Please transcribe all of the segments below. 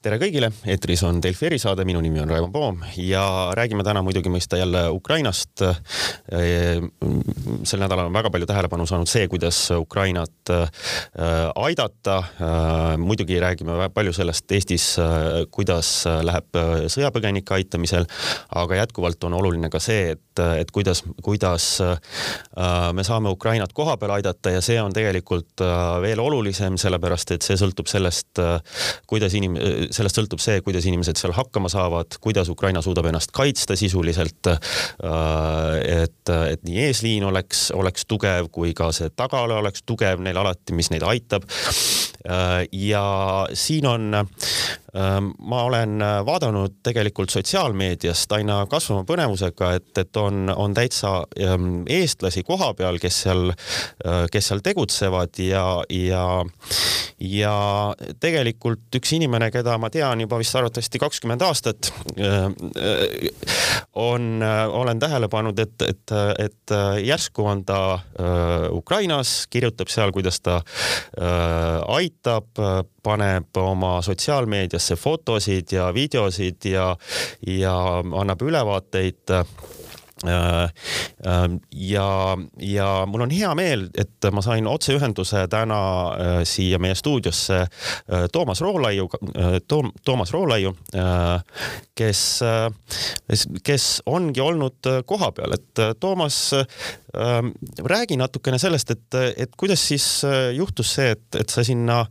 tere kõigile, eetris on Delfi erisaade, minu nimi on Raivo Poom ja räägime täna muidugi mõista jälle Ukrainast. sel nädalal on väga palju tähelepanu saanud see, kuidas Ukrainat äh, aidata. Äh, muidugi räägime palju sellest Eestis, äh, kuidas läheb sõjapõgenike aitamisel, aga jätkuvalt on oluline ka see, et, et kuidas, kuidas me saame Ukrainat kohapeal aidata ja see on tegelikult veel olulisem, sellepärast et see sõltub sellest, kuidas inim-, sellest sõltub see, kuidas inimesed seal hakkama saavad, kuidas Ukraina suudab ennast kaitsta sisuliselt. Äh, et, et nii eesliin oleks, oleks tugev kui ka see tagala oleks tugev neil alati, mis neid aitab. Äh, ja siin on, ma olen vaadanud tegelikult sotsiaalmeediast aina kasvava põnevusega, et, et on, on täitsa ähm, eestlasi koha peal, kes seal, äh, kes seal tegutsevad ja, ja, ja tegelikult üks inimene, keda ma tean juba vist arvatavasti kakskümmend aastat, äh, on, olen tähele pannud, et, et, et järsku on ta Ukrainas, kirjutab seal, kuidas ta aitab, paneb oma sotsiaalmeediasse fotosid ja videosid ja, ja annab ülevaateid ja, ja mul on hea meel, et ma sain otseühenduse täna äh, siia meie stuudiosse äh, Toomas Roolaiu, Toom-, Toomas Roolaiu, kes, kes ongi olnud kohapeal, et Toomas, ähm, räägi natukene sellest, et, et kuidas siis juhtus see, et, et sa sinna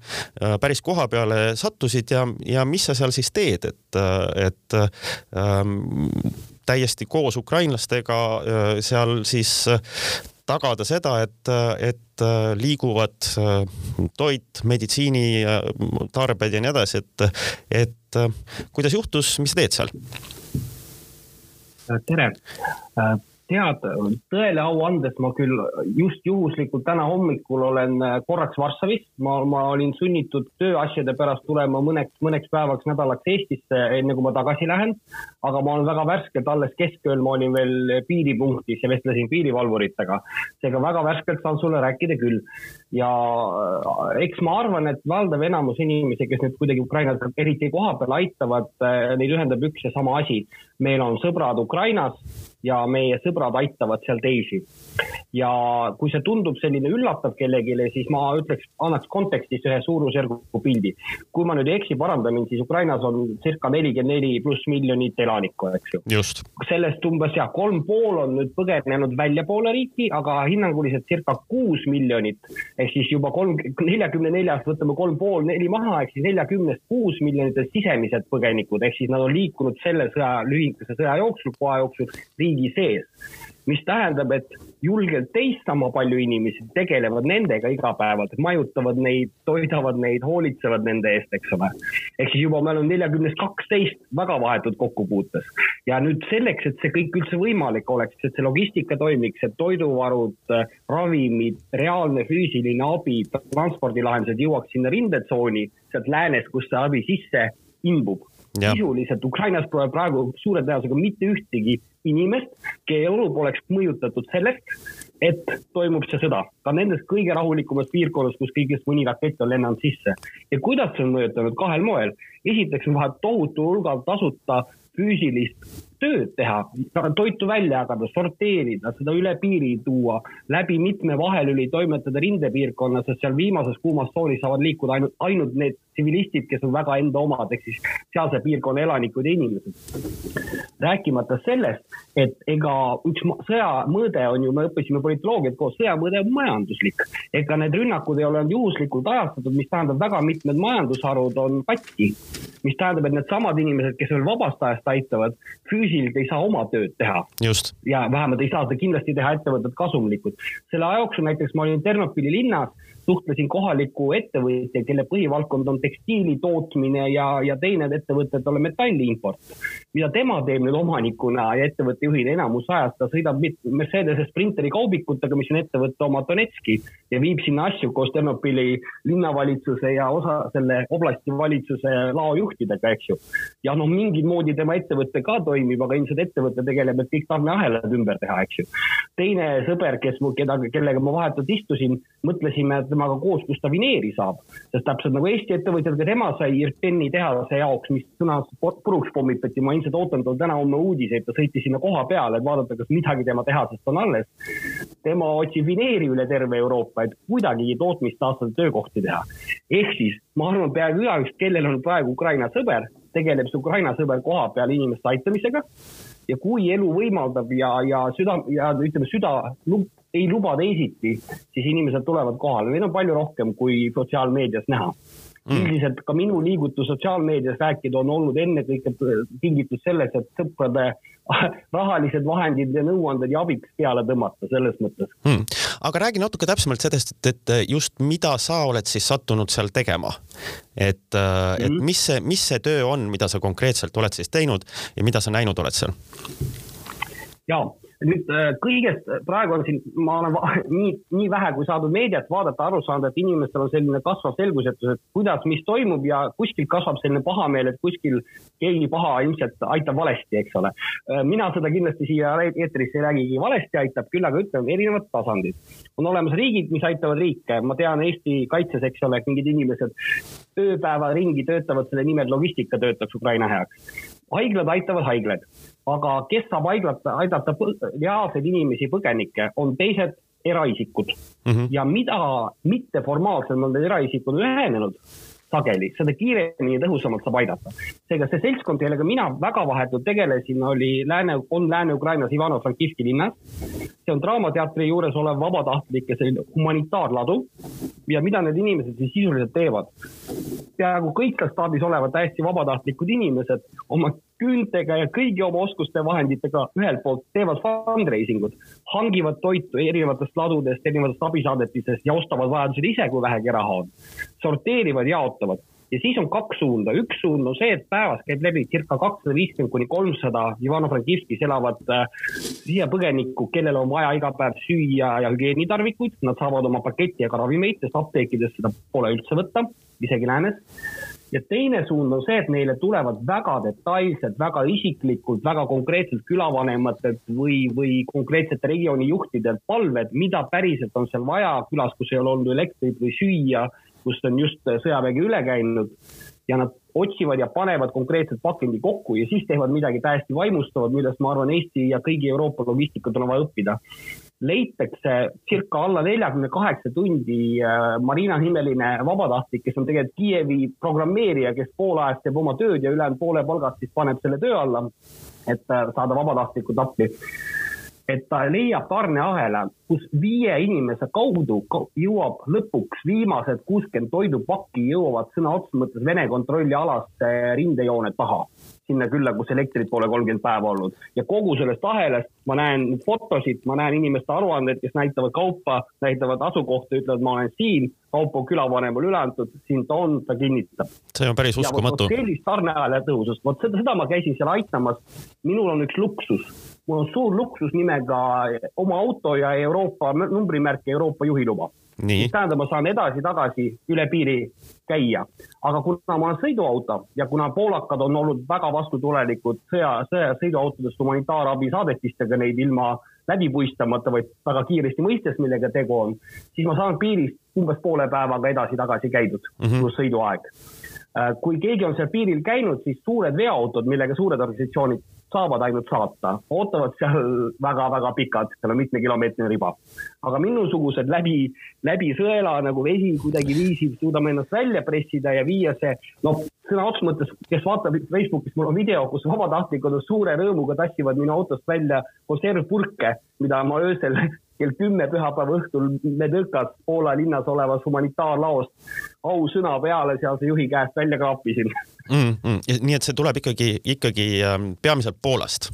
päris koha peale sattusid ja, ja mis sa seal siis teed, et, et ähm, täiesti koos ukrainlastega äh, seal siis äh, tagada seda, et, et äh, liiguvad toit, meditsiinitarbed ja nii edasi, et, et kuidas juhtus, mis sa teed seal? tere, tead, tõele au andes ma küll just juhuslikult täna hommikul olen äh, korraks Varssavis, ma, ma olin sunnitud tööasjade pärast tulema mõneks, mõneks päevaks nädalaks Eestisse, enne kui ma tagasi lähen. aga ma olen väga värskelt, alles keskööl ma olin veel piiripunktis ja vestlesin piirivalvuritega. seega väga värskelt saan sulle rääkida küll. ja äh, eks ma arvan, et valdav enamus inimesi, kes nüüd kuidagi Ukrainat eriti koha peal aitavad, äh, neid ühendab üks ja sama asi. Meil on sõbrad Ukrainas ja meie sõbrad aitavad seal teisi. ja kui see tundub selline üllatav kellelegi, siis ma ütleks, annaks kontekstis ühe suurusjärgu pildi. kui ma nüüd ei eksi, paranda mind, siis Ukrainas on circa nelikümmend neli pluss miljonit elanikku, eks ju. sellest umbes jah, kolm pool on nüüd põgenenud väljapoole riiki, aga hinnanguliselt circa kuus miljonit ehk siis juba kolm, neljakümne neljast võtame kolm pool, neli maha, ehk siis neljakümnest kuus miljonit on sisemised põgenikud, ehk siis nad on liikunud selle sõja, lühikese sõja jooksul, poe jooksul riigi sees. mis tähendab, et julgelt teist sama palju inimesi tegelevad nendega igapäevalt, majutavad neid, toidavad neid, hoolitsevad nende eest, eks ole. ehk siis juba me oleme neljakümnest kaksteist väga vahetult kokkupuutes ja nüüd selleks, et see kõik üldse võimalik oleks, et see logistika toimiks, et toiduvarud, ravimid, reaalne füüsiline abi, transpordilahendused jõuaks sinna rindetsooni sealt läänest, kus see abi sisse imbub sisuliselt Ukrainas pole praegu suure tõenäosusega mitte ühtegi inimest, kelle elu poleks mõjutatud sellest, et toimub see sõda. ka nendes kõige rahulikumas piirkonnas, kus kõigest mõni rakett on lennanud sisse. ja kuidas see on mõjutanud kahel moel. esiteks on vaja tohutu hulgal tasuta füüsilist tööd teha, toitu välja jagada, sorteerida, seda üle piiri tuua, läbi mitme vahelüli toimetada rindepiirkonnas, sest seal viimases kuumas tsoonis saavad liikuda ainult, ainult need tsivilistid, kes on väga enda omad, ehk siis sealse piirkonna elanikud ja inimesed. rääkimata sellest, et ega üks sõja mõõde on ju, me õppisime politoloogiat koos, sõja mõõde on majanduslik. ega need rünnakud ei ole olnud juhuslikult ajastatud, mis tähendab, väga mitmed majandusharud on katki. mis tähendab, et needsamad inimesed, kes veel vabast ajast aitavad, füüsiliselt ei saa oma tööd teha. ja vähemalt ei saa seda kindlasti teha ettevõtted kasumlikult. selle aja jooksul näiteks ma olin Ternopili linnas suhtlesin kohaliku ettevõtja, kelle põhivaldkond on tekstiili tootmine ja, ja teine ettevõte on metalli import. mida tema teeb nüüd omanikuna ja ettevõtte juhina enamus ajast, ta sõidab Mercedese Sprinteri kaubikutega, mis on ettevõtte oma Donetski ja viib sinna asju koos Ternopili linnavalitsuse ja osa selle oblasti valitsuse laojuhtidega, eks ju. ja noh, mingit moodi tema ettevõte ka toimib teenib, aga ilmselt ettevõte tegeleb, et kõik tarneahelad ümber teha, eks ju. teine sõber, kes keda, kellega ma vahetult istusin, mõtlesime temaga koos, kus ta vineeri saab, sest täpselt nagu Eesti ettevõtjad, ka tema sai Irteni tehase jaoks, mis sõnas puruks pommitati, ma ilmselt ootan tal täna-homme uudiseid, ta sõitis sinna koha peale, et vaadata, kas midagi tema tehasest on alles. tema otsib vineeri üle terve Euroopa, et kuidagi tootmist taastada, töökohti teha. ehk siis ma arvan, peaaegu igaüks, kellel on praegu Ukraina sõber, tegeleb see Ukraina sõber koha peal inimeste aitamisega. ja kui elu võimaldab ja, ja süda ja ütleme, süda lub, ei luba teisiti, siis inimesed tulevad kohale, neid on palju rohkem kui sotsiaalmeedias näha. Mm.. üldiselt ka minu liigutus sotsiaalmeedias rääkida on olnud ennekõike tingitud selles, et sõprade rahalised vahendid ja nõuanded ja abiks peale tõmmata selles mõttes mm.. aga räägi natuke täpsemalt sellest, et, et just mida sa oled siis sattunud seal tegema. et -hmm. et mis see, mis see töö on, mida sa konkreetselt oled siis teinud ja mida sa näinud oled seal? jaa nüüd äh, kõigest, praegu on siin, ma olen nii, nii vähe kui saadud meediat vaadata, aru saanud, et inimestel on selline kasvav selgusetus, et kuidas, mis toimub ja kuskil kasvab selline pahameel, et kuskil keegi paha ilmselt aitab valesti, eks ole. Äh, mina seda kindlasti siia eetrisse ei räägigi, valesti aitab, küll aga ütlen, erinevad tasandid. on olemas riigid, mis aitavad riike, ma tean Eesti kaitses, eks ole, mingid inimesed ööpäeva ringi töötavad selle nimel, logistika töötaks Ukraina heaks. haiglad aitavad haiglaid aga kes saab aidata, aidata reaalseid inimesi, põgenikke, on teised eraisikud mm. -hmm. ja mida mitteformaalselt on need eraisikud ühenenud sageli, seda kiiremini ja tõhusamalt saab aidata. seega see seltskond, kellega mina väga vahetult tegelesin, oli Lääne, on Lääne-Ukrainas Ivano-Frankivski linnas. see on Draamateatri juures olev vabatahtlike selline humanitaarladu ja mida need inimesed siis sisuliselt teevad? peaaegu kõik staabis olevad täiesti vabatahtlikud inimesed oma küüntega ja kõigi oma oskuste vahenditega ühelt poolt teevad fundraising ut, hangivad toitu erinevatest ladudest, erinevatest abisaadetistest ja ostavad vajadusel ise, kui vähegi raha on. sorteerivad, jaotavad. Ja siis on kaks suunda, üks suund on see, et päevas käib läbi circa kakssada viiskümmend kuni kolmsada Ivano-Frankivskis elavat äh, sisepõgenikku, kellel on vaja iga päev süüa ja hügieenitarvikuid, nad saavad oma paketi ja ka ravimeid, sest apteekides seda pole üldse võtta, isegi läänes ja teine suund on see, et neile tulevad väga detailsed, väga isiklikult, väga konkreetselt külavanematelt või, või konkreetsete regiooni juhtidelt palved, mida päriselt on seal vaja külas, kus ei ole olnud elektrit või süüa, kust on just sõjavägi üle käinud. Ja nad otsivad ja panevad konkreetselt pakendi kokku ja siis teevad midagi täiesti vaimustavat, millest ma arvan, Eesti ja kõigi Euroopa logistikud on vaja õppida leitakse circa alla neljakümne kaheksa tundi äh, Marina nimeline vabatahtlik, kes on tegelikult Kiievi programmeerija, kes pool ajast teeb oma tööd ja ülejäänud poole palgast siis paneb selle töö alla, et äh, saada vabatahtlikud appi. et ta leiab tarneahela, kus viie inimese kaudu jõuab lõpuks viimased kuuskümmend toidupakki jõuavad sõna otseses mõttes Vene kontrollialasse rindejoone taha sinna külla, kus elektrit pole kolmkümmend päeva olnud. ja kogu sellest ahelast ma näen fotosid, ma näen inimeste aruandeid, kes näitavad kaupa, näitavad asukohta, ütlevad, ma olen siin, kaup on külavanemale üle antud, siin ta on, ta kinnitab. see on päris uskumatu. sellist tarneahela tõhusust, vot seda, seda ma käisin seal aitamas. minul on üks luksus, mul on suur luksus nimega oma auto ja Euroopa numbrimärk ja Euroopa juhiluba mis tähendab, ma saan edasi-tagasi üle piiri käia. aga kuna ma olen sõiduauto ja kuna poolakad on olnud väga vastutulelikud sõja, sõja, sõiduautodest humanitaarabi saadetistega neid ilma läbi puistamata, vaid väga kiiresti mõistes, millega tegu on, siis ma saan piirist umbes poole päevaga edasi-tagasi käidud mm -hmm. pluss sõiduaeg. Äh, kui keegi on seal piiril käinud, siis suured veoautod, millega suured organisatsioonid saavad ainult saata, ootavad seal väga-väga pikalt, seal on mitmekilomeetrine riba. aga minusugused läbi, läbi sõela nagu vesi kuidagiviisi suudame ennast välja pressida ja viia see, noh, sõna otseses mõttes, kes vaatab Facebookis, mul on video, kus vabatahtlikud suure rõõmuga tassivad minu autost välja konservpurke, mida ma öösel kell kümme pühapäeva õhtul Medõkas Poola linnas olevas humanitaarlaost ausõna peale sealse juhi käest välja kraapisin mm. -hmm. nii et see tuleb ikkagi, ikkagi ähm, peamiselt Poolast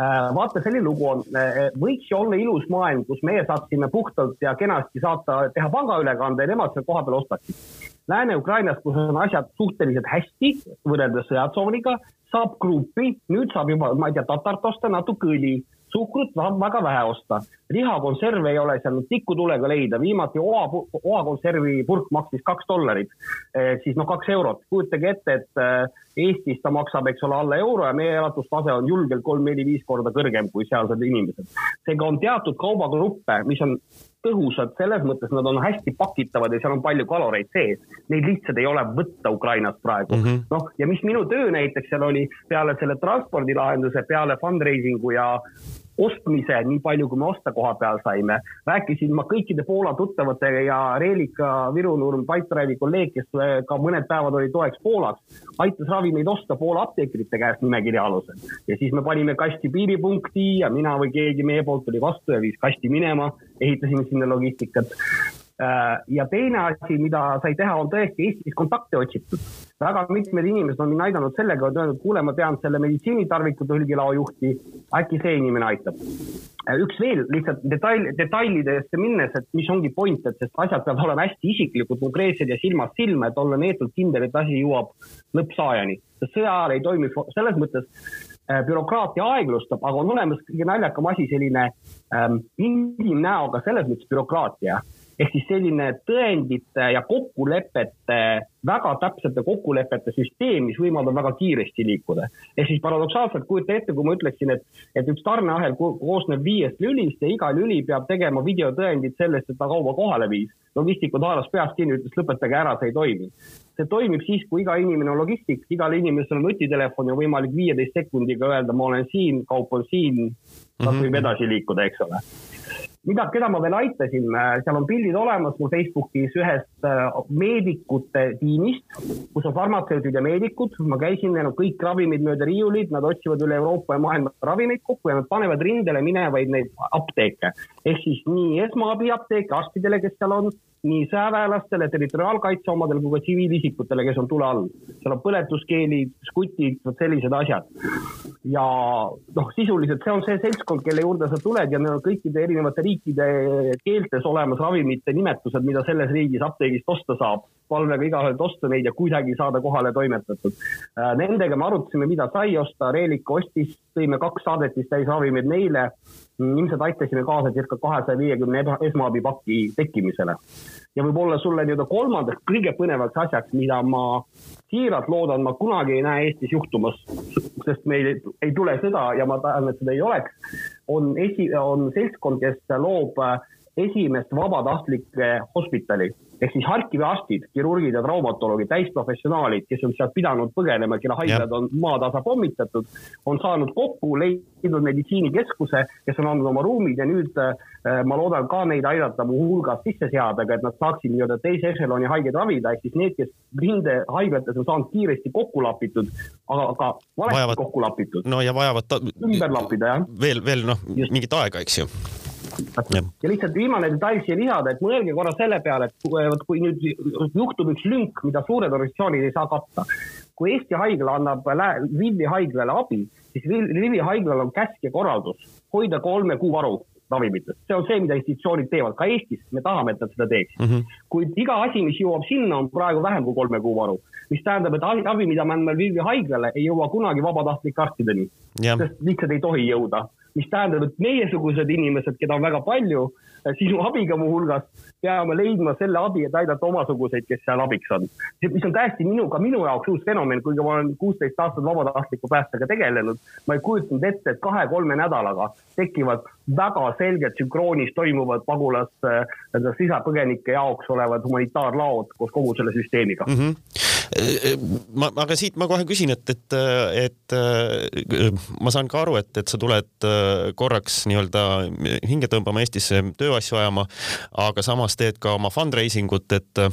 äh, vaata, selline lugu on, äh, võiks ju olla ilus maailm, kus meie saaksime puhtalt ja kenasti saata, teha pangaülekande ja nemad seal kohapeal ostaksid. Lääne-Ukrainas, kus on asjad suhteliselt hästi võrreldes sõjatsooniga, saab gruppi, nüüd saab juba, ma ei tea, tatart osta natuke õli, suhkrut väga vähe osta, lihakonserve ei ole seal tikutulega leida, viimati oa, oakonservi purk maksis kaks dollarit eh,, siis noh, kaks eurot. kujutage ette, et eh, Eestis ta maksab, eks ole, alla euro ja meie elatustase on julgelt kolm-neli-viis korda kõrgem kui sealsed inimesed. seega on teatud kaubagruppe, mis on tõhusad selles mõttes, nad on hästi pakitavad ja seal on palju kaloreid sees. Neid lihtsalt ei ole võtta Ukrainast praegu mm -hmm.. noh, ja mis minu töö näiteks seal oli peale selle transpordilahenduse, peale fundraising'u ja ostmise, nii palju kui me osta koha peal saime. rääkisin ma kõikide Poola tuttavatega ja Reelika Viru-Nurm Pipedrive'i kolleeg, kes ka mõned päevad oli toeks Poolas, aitas ravimeid osta Poola apteekrite käest nimekirja alusel. ja siis me panime kasti piiripunkti ja mina või keegi meie poolt oli vastu ja viis kasti minema, ehitasime sinna logistikat Äh, ja teine asi, mida sai teha, on tõesti Eestis kontakte otsitud. väga mitmed inimesed on mind aidanud sellega, et öelnud, kuule, ma tean selle meditsiinitarvikute hulgilao juhti, äkki see inimene aitab. Äh, üks veel lihtsalt detail, detailidesse minnes, et mis ongi point, et sest asjad peavad olema hästi isiklikud, konkreetsed ja silmast silma, et olla neetult kindel, et asi jõuab lõppsaajani. sõja ajal ei toimi selles mõttes äh, bürokraatia aeglustab, aga on olemas kõige naljakam asi, selline ähm, inimnäoga selles mõttes bürokraatia ehk siis selline tõendite ja kokkulepete, väga täpsete kokkulepete süsteem, mis võimaldab väga kiiresti liikuda. ehk siis paradoksaalselt kujuta ette, kui ma ütleksin, et, et üks tarneahel koosneb viiest lülist ja iga lüli peab tegema videotõendit sellest, et ta kauba kohale viis. logistikud haaras peast kinni, ütles lõpetage ära, see ei toimi. see toimib siis, kui iga inimene on logistik, igal inimesel on nutitelefon ja võimalik viieteist sekundiga öelda, ma olen siin, kaup on siin, tas võib mhm. edasi liikuda, eks ole mida, keda ma veel aitasin, seal on pildid olemas mul Facebookis ühest äh, meedikute tiimist, kus on farmatseudid ja meedikud. ma käisin, neil on kõik ravimid mööda riiulid, nad otsivad üle Euroopa ja maailma ravimeid kokku ja nad panevad rindele minevaid neid apteeke. ehk siis nii esmaabiapteeke arstidele, kes seal on, nii sõjaväelastele, territoriaalkaitse omadele kui ka tsiviilisikutele, kes on tule all. seal on põletuskeelid, skutid, vot sellised asjad. ja noh, sisuliselt see on see seltskond, kelle juurde sa tuled ja neil on kõikide erinevate riikide keeltes olemas ravimite nimetused, mida selles riigis apteegist osta saab. Palvega igaühelt osta neid ja kuidagi saada kohale toimetatud. Äh, nendega me arutasime, mida sai osta, Reelik ostis, tõime kaks saadetist täis ravimeid neile ilmselt aitasime kaasa circa kahesaja viiekümne esmaabipaki tekkimisele. ja võib-olla sulle nii-öelda kolmandaks kõige põnevaks asjaks, mida ma siiralt loodan, ma kunagi ei näe Eestis juhtumas, sest meil ei tule sõda ja ma tahan, et seda ei oleks, on esi, on seltskond, kes loob esimest vabatahtlike hospitali ehk siis Harkivi arstid, kirurgid ja traumatoloogid, täisprofessionaalid, kes on sealt pidanud põgenema, kelle haiglad on maatasa pommitatud, on saanud kokku, leidnud meditsiinikeskuse, kes on andnud oma ruumid ja nüüd äh, ma loodan ka neid aidata muuhulgas sisse seada, et nad saaksid nii-öelda teise ešeloni haigeid ravida, ehk siis need, kes rindehaiglates on saanud kiiresti kokku lapitud, aga, aga valesti vajavad, kokku lapitud. no ja vajavad ta... ümber lappida, jah. veel, veel noh, mingit aega, eks ju ja. ja lihtsalt viimane detail siia lisada, et mõelge korra selle peale, et kui, kui nüüd juhtub üks lünk, mida suured organisatsioonid ei saa katta. kui Eesti Haigla annab Lvivi haiglale abi, siis Lvivi haiglal on käsk ja korraldus hoida kolme kuu varu ravimitest, see on see, mida institutsioonid teevad, ka Eestis me tahame, et nad seda teeksid mm. -hmm. kuid iga asi, mis jõuab sinna, on praegu vähem kui kolme kuu varu, mis tähendab, et abi, mida me anname Lvivi haiglale, ei jõua kunagi vabatahtlike arstideni, sest lihtsalt ei tohi jõuda mis tähendab, et meiesugused inimesed, keda on väga palju, äh, sinu abiga muuhulgas, peame leidma selle abi, et aidata omasuguseid, kes seal abiks on. mis on täiesti minu, ka minu jaoks uus fenomen, kuigi ma olen kuusteist aastat vabatahtliku päästega tegelenud, ma ei kujutanud ette, et kahe-kolme nädalaga tekivad väga selged sünkroonis toimuvad pagulas äh, sisepõgenike jaoks olevad humanitaarlaod koos kogu selle süsteemiga mm. -hmm ma, aga siit ma kohe küsin, et, et, et ma saan ka aru, et, et sa tuled korraks nii-öelda hinge tõmbama Eestisse tööasju ajama, aga samas teed ka oma fundraising ut, et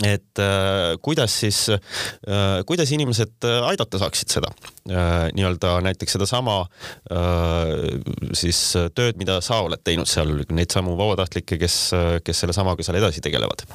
et äh, kuidas siis äh,, kuidas inimesed aidata saaksid seda äh, nii-öelda näiteks sedasama äh, siis tööd, mida sa oled teinud seal, neid samu vabatahtlikke, kes, kes sellesamaga seal edasi tegelevad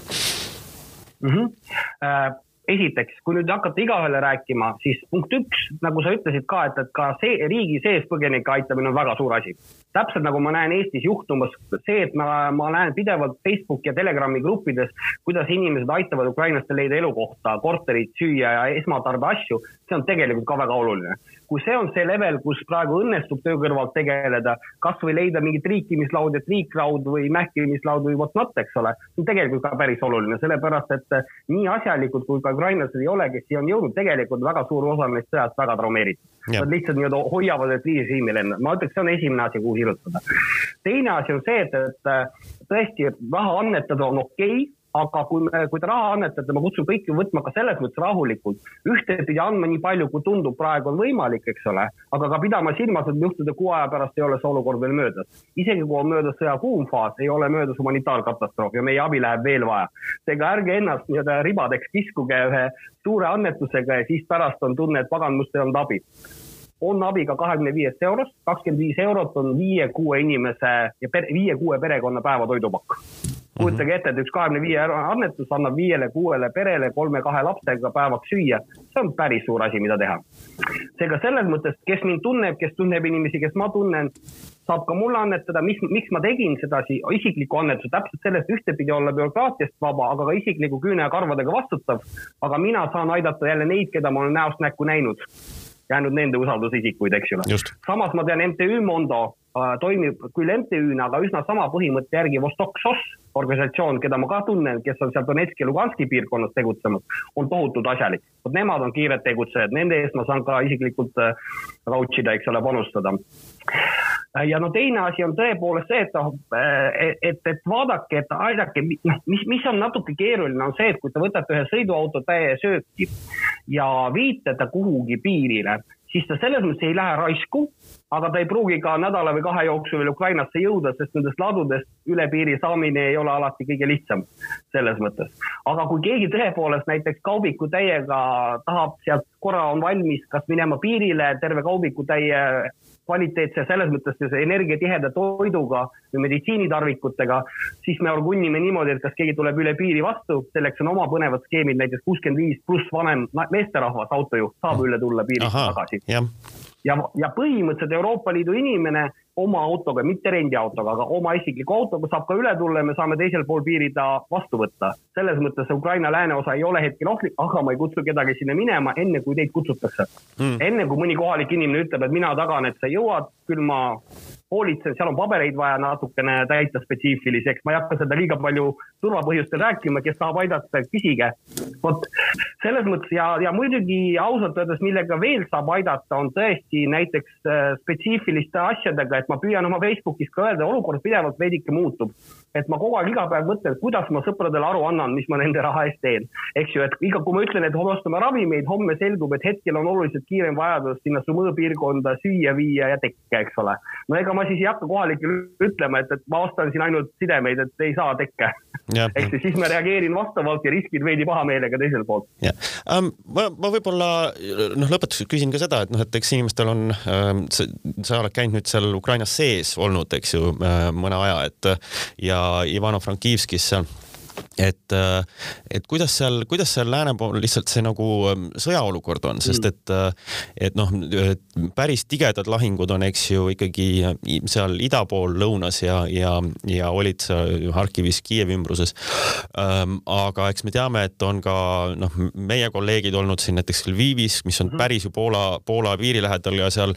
mm? -hmm. Esiteks, kui nüüd hakata igaühele rääkima, siis punkt üks, nagu sa ütlesid ka, et, et ka see riigi sees põgenike aitamine on väga suur asi. täpselt nagu ma näen Eestis juhtumas see, et ma, ma näen pidevalt Facebooki ja Telegrami gruppides, kuidas inimesed aitavad ukrainlastel leida elukohta, korterit, süüa ja esmatarbeasju, see on tegelikult ka väga oluline kui see on see level, kus praegu õnnestub töö kõrvalt tegeleda, kasvõi leida mingit riikimislaud ja triikraud või mähkimislaud või what not, eks ole, see on tegelikult ka päris oluline, sellepärast et nii asjalikud kui ka ukrainlased ei ole, kes siia on jõudnud, tegelikult väga suur osa neist sõjast väga traumeeritud. Nad lihtsalt nii-öelda hoiavad, et viis riimi lennab, ma ütleks, see on esimene asi, kuhu sirutada. teine asi on see, et, et tõesti raha annetada on okei okay, aga kui me, kui te raha annetate, ma kutsun kõiki võtma ka selles mõttes rahulikult. ühtepidi andma nii palju, kui tundub praegu on võimalik, eks ole, aga ka pidama silmas, et juhtude kuu aja pärast ei ole see olukord veel möödas. isegi kui on möödas sõja kuum faas, ei ole möödas humanitaarkatastroof ja meie abi läheb veel vaja. seega ärge ennast nii-öelda ribadeks kiskuge ühe suure annetusega ja siis pärast on tunne, et pagan, must ei olnud abi on abi ka kahekümne viiest eurost, kakskümmend viis eurot on viie-kuue inimese ja viie-kuue perekonna päevatoidupakk kujutage ette, et üks kahekümne viie annetus annab viiele-kuuele perele kolme-kahe lapsega päevaks süüa. see on päris suur asi, mida teha. seega selles mõttes, kes mind tunneb, kes tunneb inimesi, kes ma tunnen, saab ka mulle annetada, mis, miks ma tegin sedasi isikliku annetuse, täpselt sellest ühtepidi olla bürokraatiast vaba, aga ka isikliku küüne ja karvadega vastutav. aga mina saan aidata jälle neid, keda ma olen näost näkku näinud jäänud nende usaldusisikuid, eks ju. samas ma tean MTÜ Mondo toimib küll MTÜ-na, aga üsna sama põhimõtte järgi Vostok SOS organisatsioon, keda ma ka tunnen, kes on seal Donetski ja Luganski piirkonnas tegutsenud, on tohutult asjalik. vot nemad on kiired tegutsejad, nende eest ma saan ka isiklikult äh, vouch ida, eks ole, panustada ja no teine asi on tõepoolest see, et noh, et, et vaadake, et aidake, noh, mis, mis on natuke keeruline, on see, et kui te võtate ühe sõiduauto täie sööki ja viite ta kuhugi piirile, siis ta selles mõttes ei lähe raisku, aga ta ei pruugi ka nädala või kahe jooksul veel Ukrainasse jõuda, sest nendest ladudest üle piiri saamine ei ole alati kõige lihtsam selles mõttes. aga kui keegi tõepoolest näiteks kaubiku täiega tahab sealt korra on valmis kas minema piirile terve kaubiku täie kvaliteetse, selles mõttes energiatiheda toiduga või meditsiinitarvikutega, siis me orgunnime niimoodi, et kas keegi tuleb üle piiri vastu, selleks on oma põnevad skeemid, näiteks kuuskümmend viis pluss vanem meesterahvas, autojuht saab üle tulla piirist tagasi. ja, ja põhimõtteliselt Euroopa Liidu inimene oma autoga, mitte rendiautoga, aga oma isikliku autoga saab ka üle tulla ja me saame teisel pool piiri ta vastu võtta. selles mõttes Ukraina lääneosa ei ole hetkel ohtlik, aga ma ei kutsu kedagi sinna minema, enne kui teid kutsutakse mm.. enne kui mõni kohalik inimene ütleb, et mina tagan, et sa jõuad, küll ma hoolitsen, seal on pabereid vaja natukene täita spetsiifiliseks, ma ei hakka seda liiga palju turvapõhjustel rääkima, kes tahab aidata, küsige. vot selles mõttes ja, ja muidugi ausalt öeldes, millega veel saab aidata, on tõesti näiteks äh, spetsiifiliste asjadega, et ma püüan oma Facebookis ka öelda, olukord pidevalt veidike muutub et ma kogu aeg iga päev mõtlen, kuidas ma sõpradele aru annan, mis ma nende raha eest teen. eks ju, et iga, kui ma ütlen, et homme ostame ravimeid, homme selgub, et hetkel on oluliselt kiirem vajadus sinna Sumõ piirkonda süüa viia ja tekke, eks ole. no ega ma siis ei hakka kohalikele ütlema, et, et ma ostan siin ainult sidemeid, et ei saa tekke. ehk siis, siis ma reageerin vastavalt ja riskid veidi pahameelega teiselt poolt. Um, ma, ma võib-olla noh, lõpetuseks küsin ka seda, et noh, et eks inimestel on ähm,, sa oled käinud nüüd seal Ukrainas sees olnud, eks ju äh,, mõne aja, et ja Ivano-Frankivskis seal et, äh, et kuidas seal, kuidas seal lääne pool lihtsalt see nagu ähm, sõjaolukord on, sest mm. et, äh, et noh, päris tigedad lahingud on, eks ju, ikkagi seal ida pool, lõunas ja, ja, ja olid seal Harkivis, Kiievi ümbruses. Ähm, aga eks me teame, et on ka noh, meie kolleegid olnud siin näiteks Lvivis, mis on -hmm. päris ju Poola, Poola piiri lähedal ja seal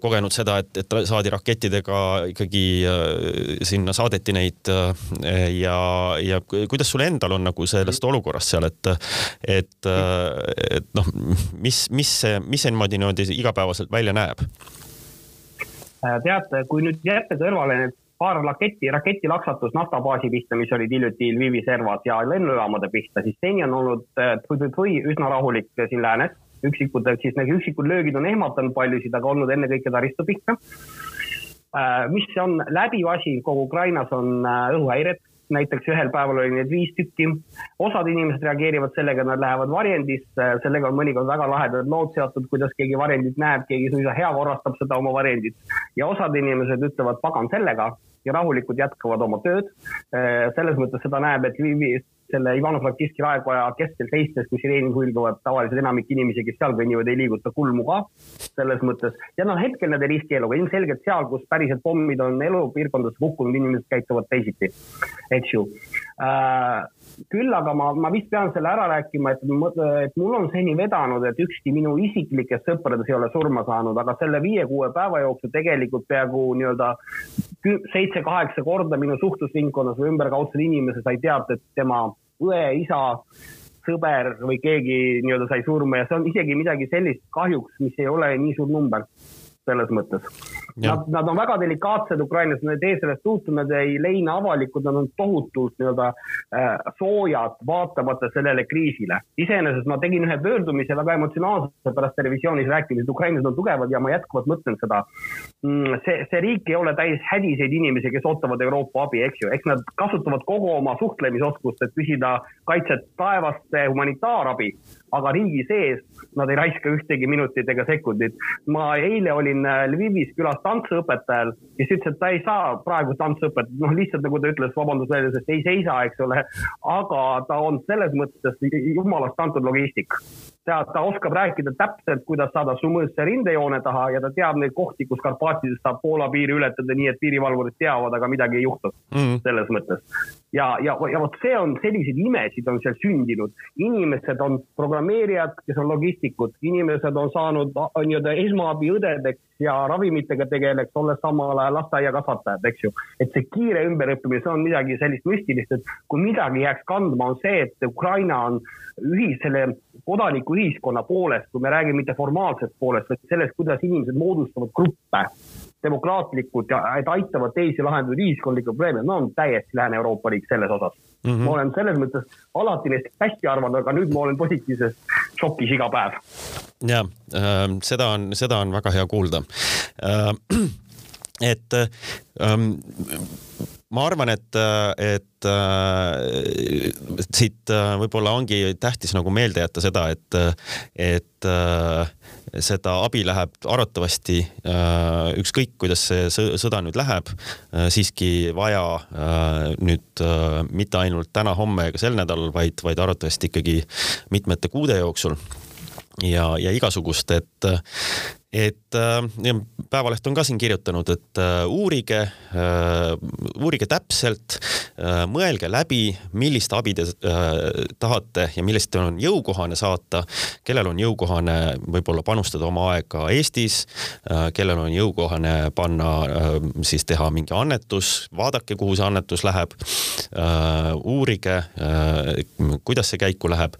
kogenud seda, et, et saadi rakettidega ikkagi äh, sinna saadeti neid ja, ja kuidas sul sul endal on nagu sellest olukorrast seal, et, et, et noh, mis, mis mis see niimoodi niimoodi igapäevaselt välja näeb? Äh, teate, kui nüüd jätta kõrvale need paar raketi, raketilaksatus naftabaasi pihta, mis olid hiljuti Lvivi servas ja lennujaamade pihta, siis seni on olnud või äh, üsna rahulik siin läänes. üksikud, siis need üksikud löögid on ehmatanud paljusid, aga olnud ennekõike taristu pihta. Äh, mis on läbiv asi kogu Ukrainas, on õhuhäired näiteks ühel päeval oli neid viis tükki. osad inimesed reageerivad sellega, nad lähevad varjendisse, sellega on mõnikord väga lahedad lood seotud, kuidas keegi varjendit näeb, keegi suisa hea korrastab seda oma varjendit. ja osad inimesed ütlevad pagan sellega ja rahulikult jätkavad oma tööd. selles mõttes seda näeb, et selle Ivano-Frankivski raekoja keskel seistes, kui sireenid hulguvad, tavaliselt enamik inimesi, kes seal kõnnivad, ei liiguta kulmu ka selles mõttes. ja noh, hetkel nad ei riski eluga, ilmselgelt seal, kus päriselt pommid on elupiirkondadesse kukkunud, inimesed käituvad teisiti, eks ju Äh, küll aga ma, ma vist pean selle ära rääkima, et, et mul on seni vedanud, et ükski minu isiklikest sõpradest ei ole surma saanud, aga selle viie-kuue päeva jooksul tegelikult peaaegu nii-öelda seitse-kaheksa korda minu suhtlusringkonnas või ümberkaudsel inimesel sai teada, et tema õe, isa, sõber või keegi nii-öelda sai surma ja see on isegi midagi sellist kahjuks, mis ei ole nii suur number selles mõttes. Nad, nad on väga delikaatsed Ukrainas, nad ei tee sellest suhtu, nad ei leina avalikult, nad on tohutult nii-öelda äh, soojad, vaatamata sellele kriisile. iseenesest ma tegin ühe pöördumise väga emotsionaalselt pärast televisioonis rääkides, et ukrainlased on tugevad ja ma jätkuvalt mõtlen seda mm,. see, see riik ei ole täis hädiseid inimesi, kes ootavad Euroopa abi, eks ju, eks nad kasutavad kogu oma suhtlemisoskust, et küsida kaitset taevaste humanitaarabi aga riigi sees nad ei raiska ühtegi minutit ega sekundit. ma eile olin äh, Lvivis külas tantsuõpetajal, kes ütles, et ta ei saa praegu tantsuõpetajat, noh, lihtsalt nagu ta ütles, vabandust väljas, et ei seisa, eks ole, aga ta on selles mõttes jumalast antud logistik ta, ta oskab rääkida täpselt, kuidas saada Sumõõsse rindejoone taha ja ta teab neid kohti, kus Karpaatides saab Poola piiri ületada nii, et piirivalvurid teavad, aga midagi ei juhtu mm -hmm. selles mõttes. ja, ja, ja vot see on, selliseid imesid on seal sündinud. inimesed on programmeerijad, kes on logistikud, inimesed on saanud nii-öelda esmaabiõdedeks ja ravimitega tegeleks, olles samal ajal lasteaiakasvatajad, eks ju. et see kiire ümberõppimine, see on midagi sellist müstilist, et kui midagi jääks kandma, on see, et Ukraina on ühis, selle kodanikuühiskonna poolest, kui me räägime mitte formaalsest poolest, vaid sellest, kuidas inimesed moodustavad gruppe demokraatlikud ja et aitavad teisi lahendada ühiskondlikke probleeme, no on täiesti Lääne-Euroopa riik selles osas mm. -hmm. ma olen selles mõttes alati neist hästi arvanud, aga nüüd ma olen positiivses šokis iga päev. ja äh, seda on, seda on väga hea kuulda äh, et ähm, ma arvan, et, et äh, siit äh, võib-olla ongi tähtis nagu meelde jätta seda, et, et äh, seda abi läheb arvatavasti äh, ükskõik, kuidas see sõda nüüd läheb äh,, siiski vaja äh, nüüd mitte ainult täna-homme ega sel nädalal, vaid, vaid arvatavasti ikkagi mitmete kuude jooksul. Ja, ja igasugust, et, et äh, Päevaleht on ka siin kirjutanud, et äh, uurige, äh, uurige täpselt, mõelge läbi, millist abi te tahate ja millist on jõukohane saata, kellel on jõukohane võib-olla panustada oma aega Eestis, kellel on jõukohane panna, siis teha mingi annetus, vaadake, kuhu see annetus läheb. uurige, kuidas see käiku läheb.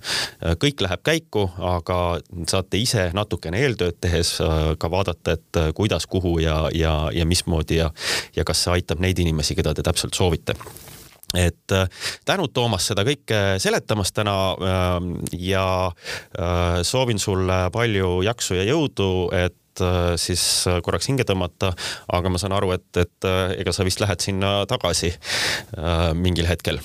kõik läheb käiku, aga saate ise natukene eeltööd tehes ka vaadata, et äh, kuidas, kuhu ja, ja, ja mismoodi ja, ja kas see aitab neid inimesi, keda te täpselt soovite et äh, tänud, Toomas, seda kõike seletamast täna ähm, ja äh, soovin sulle palju jaksu ja jõudu, et siis korraks hinge tõmmata, aga ma saan aru, et, et ega sa vist lähed sinna tagasi mingil hetkel.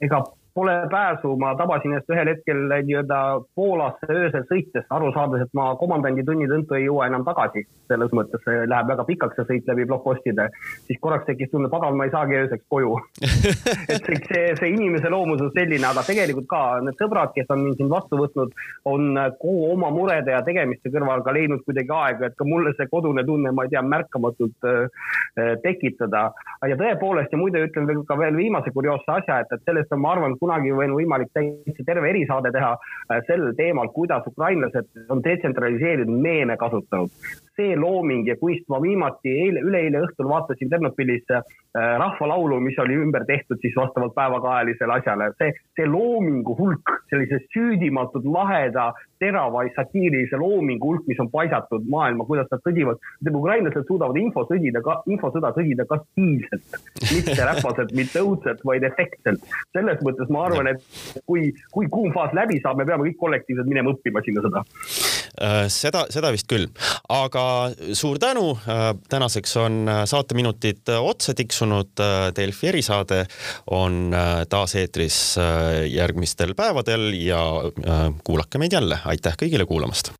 ega pole pääsu, ma tabasin ennast ühel hetkel nii-öelda Poolasse öösel sõites, aru saades, et ma komandandi tunni tõttu ei jõua enam tagasi. selles mõttes see läheb väga pikaks, see sõit läbi blokkpostide. siis korraks tekkis tunne, pagan, ma ei saagi ööseks koju et see, see, see inimese loomus on selline, aga tegelikult ka need sõbrad, kes on mind siin vastu võtnud, on kogu oma murede ja tegemiste kõrval ka leidnud kuidagi aega, et ka mulle see kodune tunne, ma ei tea, märkamatult äh, tekitada. ja tõepoolest ja muide ütlen ka veel viimase kurioosse asja, et, et sellest on, ma arvan, kunagi on võimalik täitsa terve erisaade teha äh, sel teemal, kuidas ukrainlased on detsentraliseeritud meeme kasutanud see looming ja kunst, ma viimati eile, üleeile õhtul vaatasin Ternopilis äh, rahvalaulu, mis oli ümber tehtud siis vastavalt päevakajalisele asjale. see, see loomingu hulk, sellise süüdimatud, laheda, terava satiirilise loomingu hulk, mis on paisatud maailma, kuidas nad sõdivad. ukrainlased suudavad infosõdida, infosõda sõdida ka stiilselt, mitte räpaselt, mitte õudselt, vaid efektselt. selles mõttes ma arvan, et kui, kui kuum faas läbi saab, me peame kõik kollektiivselt minema õppima sinna seda. Äh, seda, seda vist küll, aga suur tänu. Äh, tänaseks on äh, saateminutid otsa tiksunud. Delfi erisaade on taas eetris järgmistel päevadel ja kuulake meid jälle. aitäh kõigile kuulamast